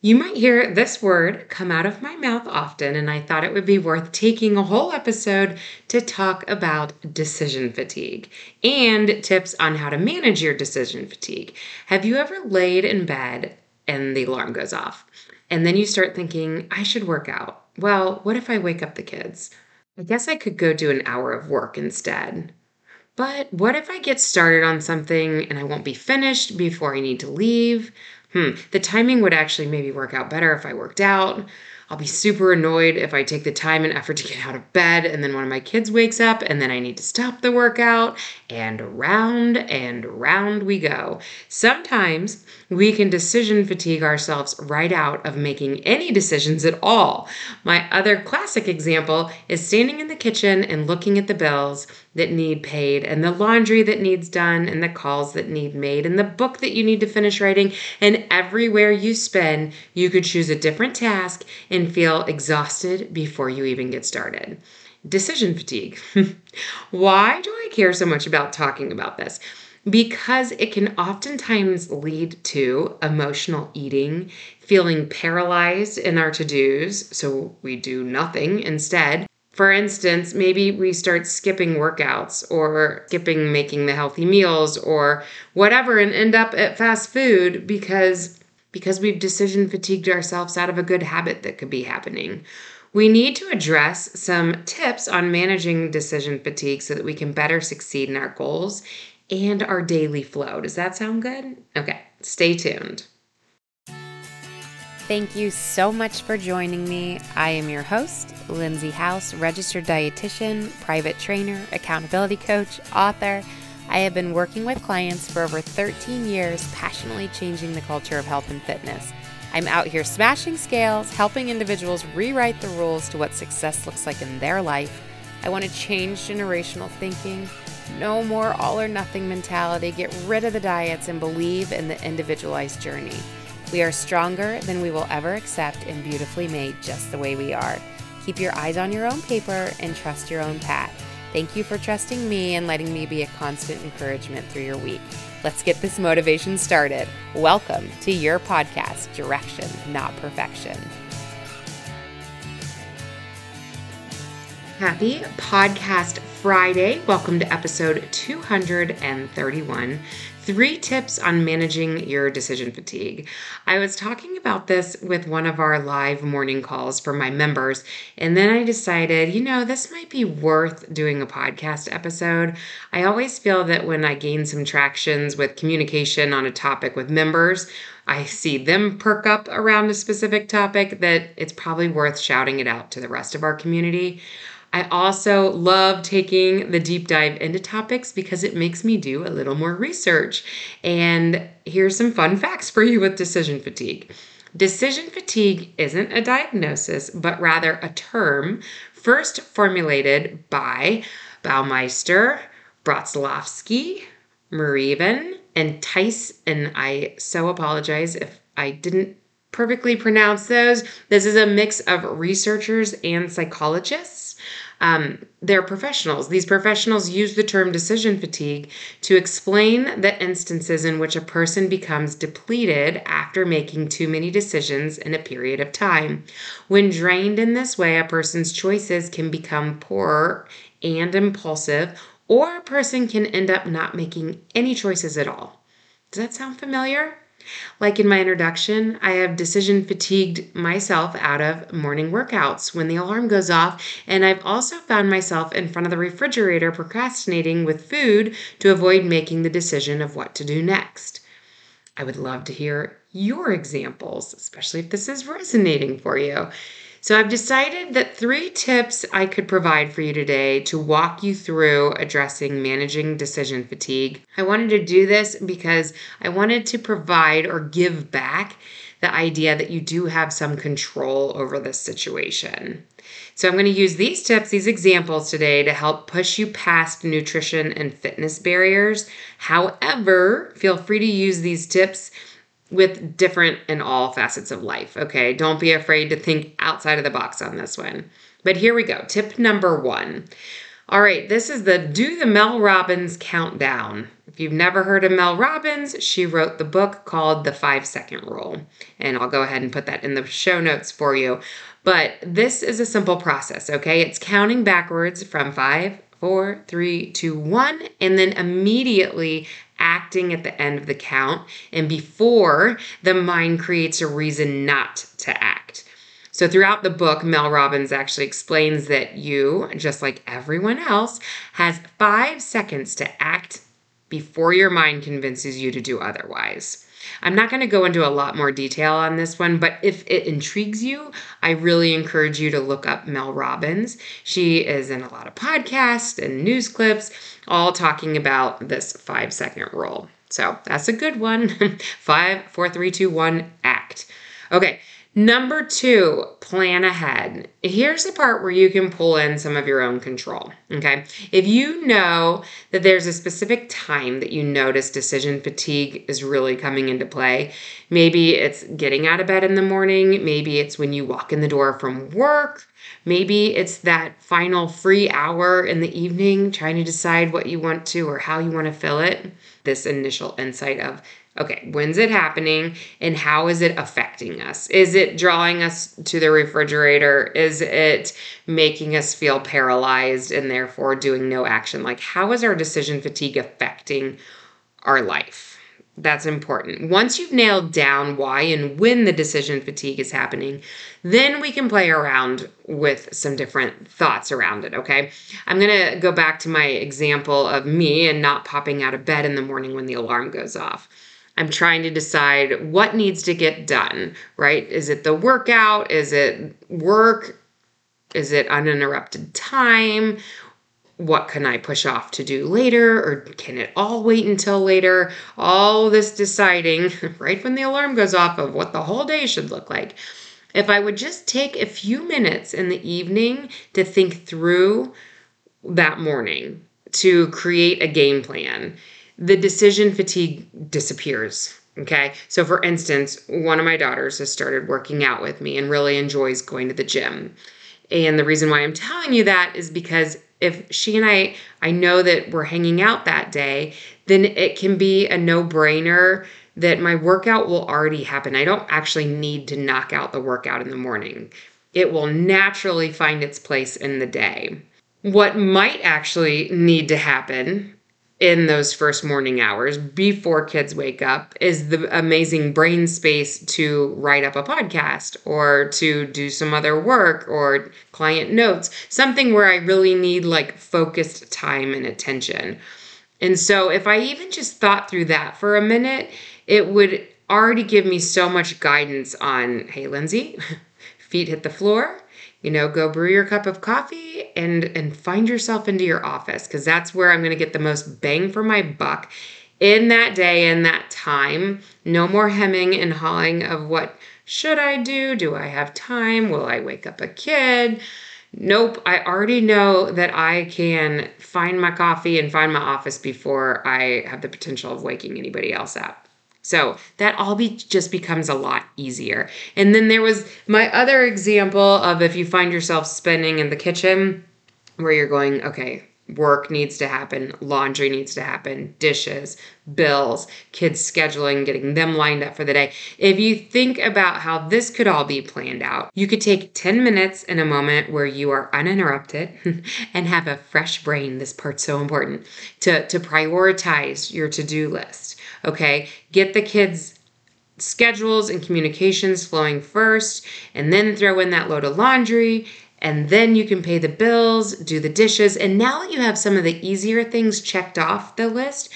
You might hear this word come out of my mouth often, and I thought it would be worth taking a whole episode to talk about decision fatigue and tips on how to manage your decision fatigue. Have you ever laid in bed and the alarm goes off? And then you start thinking, I should work out. Well, what if I wake up the kids? I guess I could go do an hour of work instead. But what if I get started on something and I won't be finished before I need to leave? Hmm, the timing would actually maybe work out better if I worked out. I'll be super annoyed if I take the time and effort to get out of bed and then one of my kids wakes up and then I need to stop the workout and round and round we go. Sometimes we can decision fatigue ourselves right out of making any decisions at all. My other classic example is standing in the kitchen and looking at the bills that need paid and the laundry that needs done and the calls that need made and the book that you need to finish writing and everywhere you spend you could choose a different task and feel exhausted before you even get started. Decision fatigue. Why do i care so much about talking about this? Because it can oftentimes lead to emotional eating, feeling paralyzed in our to dos, so we do nothing instead, for instance, maybe we start skipping workouts or skipping making the healthy meals or whatever and end up at fast food because because we've decision fatigued ourselves out of a good habit that could be happening. We need to address some tips on managing decision fatigue so that we can better succeed in our goals and our daily flow. Does that sound good? Okay, stay tuned. Thank you so much for joining me. I am your host, Lindsay House, registered dietitian, private trainer, accountability coach, author. I have been working with clients for over 13 years, passionately changing the culture of health and fitness. I'm out here smashing scales, helping individuals rewrite the rules to what success looks like in their life. I want to change generational thinking. No more all or nothing mentality. Get rid of the diets and believe in the individualized journey. We are stronger than we will ever accept and beautifully made just the way we are. Keep your eyes on your own paper and trust your own path. Thank you for trusting me and letting me be a constant encouragement through your week. Let's get this motivation started. Welcome to your podcast, Direction, Not Perfection. Happy Podcast Friday. Welcome to episode 231 Three tips on managing your decision fatigue. I was talking about this with one of our live morning calls for my members, and then I decided, you know, this might be worth doing a podcast episode. I always feel that when I gain some tractions with communication on a topic with members, I see them perk up around a specific topic, that it's probably worth shouting it out to the rest of our community. I also love taking the deep dive into topics because it makes me do a little more research. And here's some fun facts for you with decision fatigue. Decision fatigue isn't a diagnosis, but rather a term first formulated by Baumeister, Brotzelowski, Muraven, and Tice. And I so apologize if I didn't perfectly pronounce those. This is a mix of researchers and psychologists um, they're professionals. These professionals use the term decision fatigue to explain the instances in which a person becomes depleted after making too many decisions in a period of time. When drained in this way, a person's choices can become poorer and impulsive, or a person can end up not making any choices at all. Does that sound familiar? Like in my introduction, I have decision fatigued myself out of morning workouts when the alarm goes off, and I've also found myself in front of the refrigerator procrastinating with food to avoid making the decision of what to do next. I would love to hear your examples, especially if this is resonating for you. So I've decided that three tips I could provide for you today to walk you through addressing managing decision fatigue. I wanted to do this because I wanted to provide or give back the idea that you do have some control over this situation. So, I'm going to use these tips, these examples today to help push you past nutrition and fitness barriers. However, feel free to use these tips with different in all facets of life. Okay, don't be afraid to think outside of the box on this one. But here we go. Tip number one All right, this is the Do the Mel Robbins Countdown. If you've never heard of Mel Robbins, she wrote the book called The Five Second Rule. And I'll go ahead and put that in the show notes for you. But this is a simple process, okay? It's counting backwards from five, four, three, two, one, and then immediately acting at the end of the count and before the mind creates a reason not to act. So, throughout the book, Mel Robbins actually explains that you, just like everyone else, has five seconds to act before your mind convinces you to do otherwise. I'm not going to go into a lot more detail on this one, but if it intrigues you, I really encourage you to look up Mel Robbins. She is in a lot of podcasts and news clips, all talking about this five second rule. So that's a good one. Five, four, three, two, one, act. Okay, Number two, plan ahead. Here's the part where you can pull in some of your own control. Okay. If you know that there's a specific time that you notice decision fatigue is really coming into play, maybe it's getting out of bed in the morning, maybe it's when you walk in the door from work, maybe it's that final free hour in the evening trying to decide what you want to or how you want to fill it. This initial insight of Okay, when's it happening and how is it affecting us? Is it drawing us to the refrigerator? Is it making us feel paralyzed and therefore doing no action? Like, how is our decision fatigue affecting our life? That's important. Once you've nailed down why and when the decision fatigue is happening, then we can play around with some different thoughts around it, okay? I'm to go back to my example of me and not popping out of bed in the morning when the alarm goes off. I'm trying to decide what needs to get done, right? Is it the workout? Is it work? Is it uninterrupted time? What can I push off to do later? Or can it all wait until later? All this deciding right when the alarm goes off of what the whole day should look like. If I would just take a few minutes in the evening to think through that morning, to create a game plan the decision fatigue disappears. Okay. So, for instance, one of my daughters has started working out with me and really enjoys going to the gym. And the reason why I'm telling you that is because if she and I, I know that we're hanging out that day, then it can be a no brainer that my workout will already happen. I don't actually need to knock out the workout in the morning, it will naturally find its place in the day. What might actually need to happen in those first morning hours before kids wake up is the amazing brain space to write up a podcast or to do some other work or client notes, something where I really need like focused time and attention. And so if I even just thought through that for a minute, it would already give me so much guidance on hey, Lindsay, feet hit the floor you know go brew your cup of coffee and and find yourself into your office because that's where i'm going to get the most bang for my buck in that day in that time. No more hemming and hawing of what should i do? Do i have time? Will i wake up a kid? Nope. I already know that i can find my coffee and find my office before i have the potential of waking anybody else up so that all be just becomes a lot easier. And then there was my other example of if you find yourself spending in the kitchen where you're going, okay, work needs to happen, laundry needs to happen, dishes, bills, kids scheduling, getting them lined up for the day. If you think about how this could all be planned out, you could take 10 minutes in a moment where you are uninterrupted and have a fresh brain. This part's so important to, to prioritize your to do list Okay, get the kids' schedules and communications flowing first, and then throw in that load of laundry. And then you can pay the bills, do the dishes. And now that you have some of the easier things checked off the list,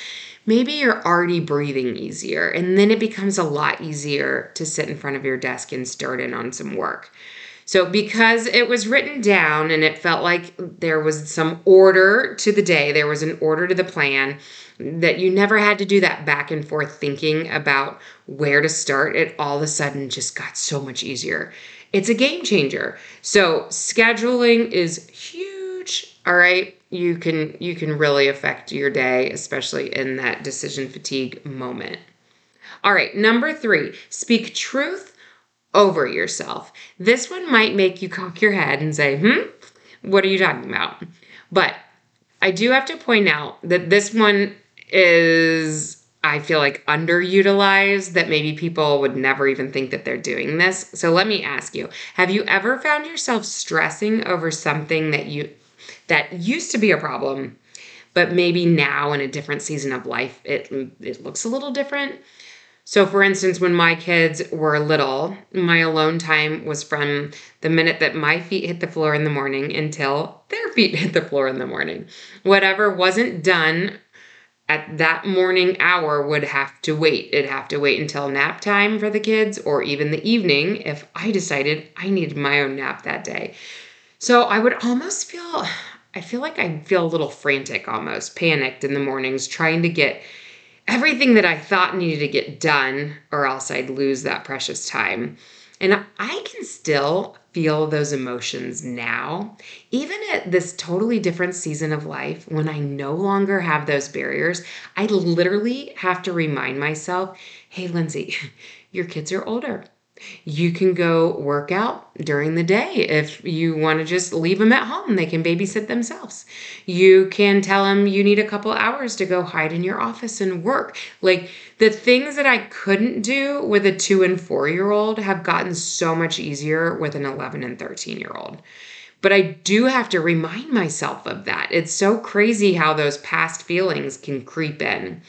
maybe you're already breathing easier. And then it becomes a lot easier to sit in front of your desk and start in on some work. So, because it was written down and it felt like there was some order to the day, there was an order to the plan, that you never had to do that back and forth thinking about where to start. It all of a sudden just got so much easier. It's a game changer. So scheduling is huge. All right. You can you can really affect your day, especially in that decision fatigue moment. All right, number three, speak truth over yourself. This one might make you cock your head and say, hmm, what are you talking about? But I do have to point out that this one is, I feel like, underutilized, that maybe people would never even think that they're doing this. So let me ask you have you ever found yourself stressing over something that you that used to be a problem but maybe now in a different season of life it it looks a little different so for instance when my kids were little my alone time was from the minute that my feet hit the floor in the morning until their feet hit the floor in the morning whatever wasn't done at that morning hour would have to wait. It'd have to wait until nap time for the kids or even the evening if I decided I needed my own nap that day. So I would almost feel I feel like I feel a little frantic almost, panicked in the mornings, trying to get everything that I thought needed to get done, or else I'd lose that precious time. And I can still feel those emotions now, even at this totally different season of life when I no longer have those barriers. I literally have to remind myself hey, Lindsay, your kids are older. You can go work out during the day if you want to just leave them at home. They can babysit themselves. You can tell them you need a couple hours to go hide in your office and work. Like the things that I couldn't do with a two and four year old have gotten so much easier with an 11 and 13 year old. But I do have to remind myself of that. It's so crazy how those past feelings can creep in.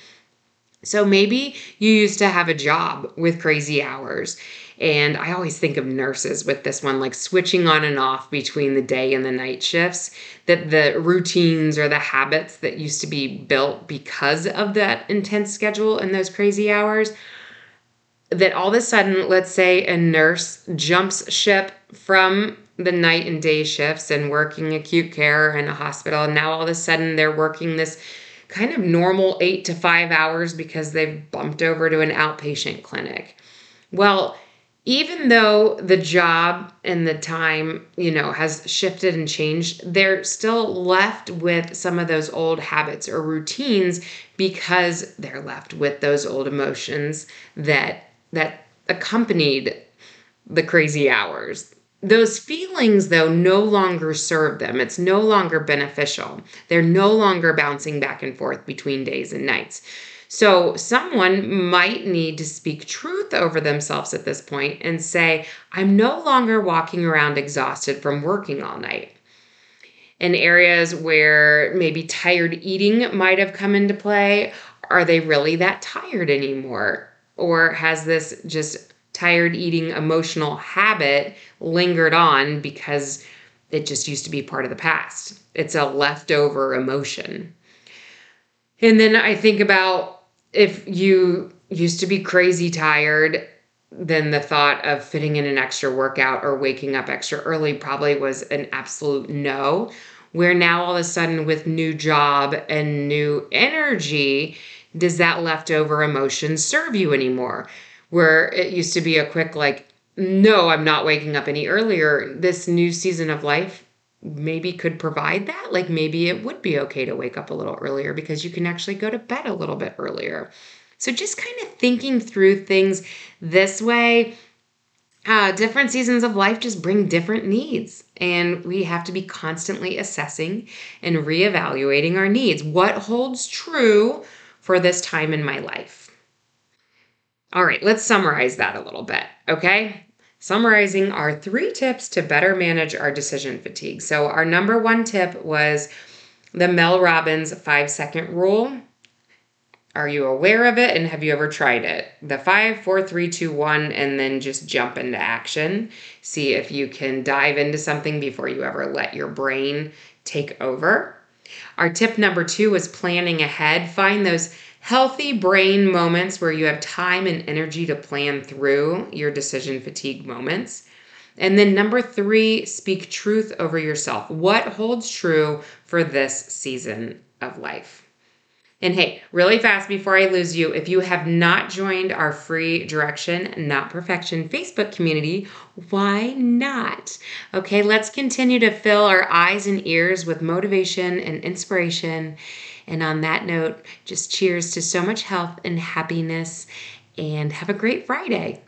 So maybe you used to have a job with crazy hours and I always think of nurses with this one, like switching on and off between the day and the night shifts, that the routines or the habits that used to be built because of that intense schedule and those crazy hours, that all of a sudden, let's say a nurse jumps ship from the night and day shifts and working acute care in a hospital, and now all of a sudden they're working this kind of normal eight to five hours because they've bumped over to an outpatient clinic. Well, even though the job and the time, you know, has shifted and changed, they're still left with some of those old habits or routines because they're left with those old emotions that that accompanied the crazy hours. Those feelings though no longer serve them. It's no longer beneficial. They're no longer bouncing back and forth between days and nights. So, someone might need to speak truth over themselves at this point and say, I'm no longer walking around exhausted from working all night. In areas where maybe tired eating might have come into play, are they really that tired anymore? Or has this just tired eating emotional habit lingered on because it just used to be part of the past? It's a leftover emotion. And then I think about if you used to be crazy tired, then the thought of fitting in an extra workout or waking up extra early probably was an absolute no. Where now all of a sudden, with new job and new energy, does that leftover emotion serve you anymore? Where it used to be a quick, like, no, I'm not waking up any earlier. This new season of life maybe could provide that. Like maybe it would be okay to wake up a little earlier because you can actually go to bed a little bit earlier. So just kind of thinking through things this way. Uh, different seasons of life just bring different needs, and we have to be constantly assessing and reevaluating our needs. What holds true for this time in my life? All right, let's summarize that a little bit, okay? Summarizing our three tips to better manage our decision fatigue. So, our number one tip was the Mel Robbins five second rule. Are you aware of it and have you ever tried it? The five, four, three, two, one, and then just jump into action. See if you can dive into something before you ever let your brain take over. Our tip number two was planning ahead. Find those healthy brain moments where you have time and energy to plan through your decision fatigue moments. And then number three, speak truth over yourself. What holds true for this season of life? And hey, really fast before I lose you, if you have not joined our free Direction Not Perfection Facebook community, why not? Okay, let's continue to fill our eyes and ears with motivation and inspiration and on that note, just cheers to so much health and happiness and have a great Friday.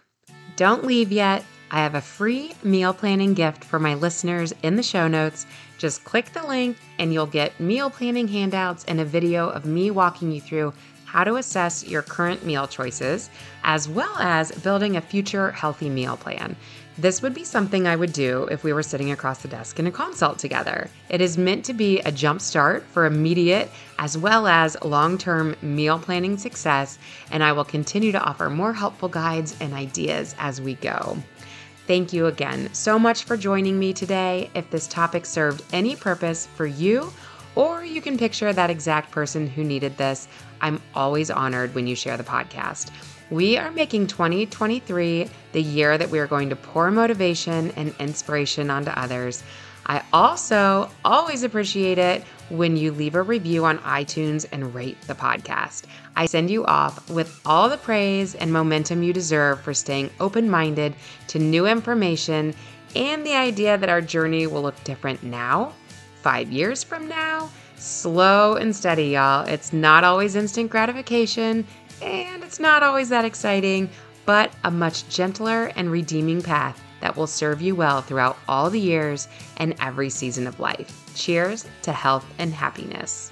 Don't leave yet. I have a free meal planning gift for my listeners in the show notes. Just click the link and you'll get meal planning handouts and a video of me walking you through how to assess your current meal choices, as well as building a future healthy meal plan. This would be something I would do if we were sitting across the desk in a consult together. It is meant to be a jump start for immediate as well as long term meal planning success, and I will continue to offer more helpful guides and ideas as we go. Thank you again so much for joining me today. If this topic served any purpose for you, or you can picture that exact person who needed this, I'm always honored when you share the podcast. We are making 2023 the year that we are going to pour motivation and inspiration onto others. I also always appreciate it when you leave a review on iTunes and rate the podcast. I send you off with all the praise and momentum you deserve for staying open minded to new information and the idea that our journey will look different now, five years from now. Slow and steady, y'all. It's not always instant gratification and it's not always that exciting, but a much gentler and redeeming path that will serve you well throughout all the years and every season of life. Cheers to health and happiness.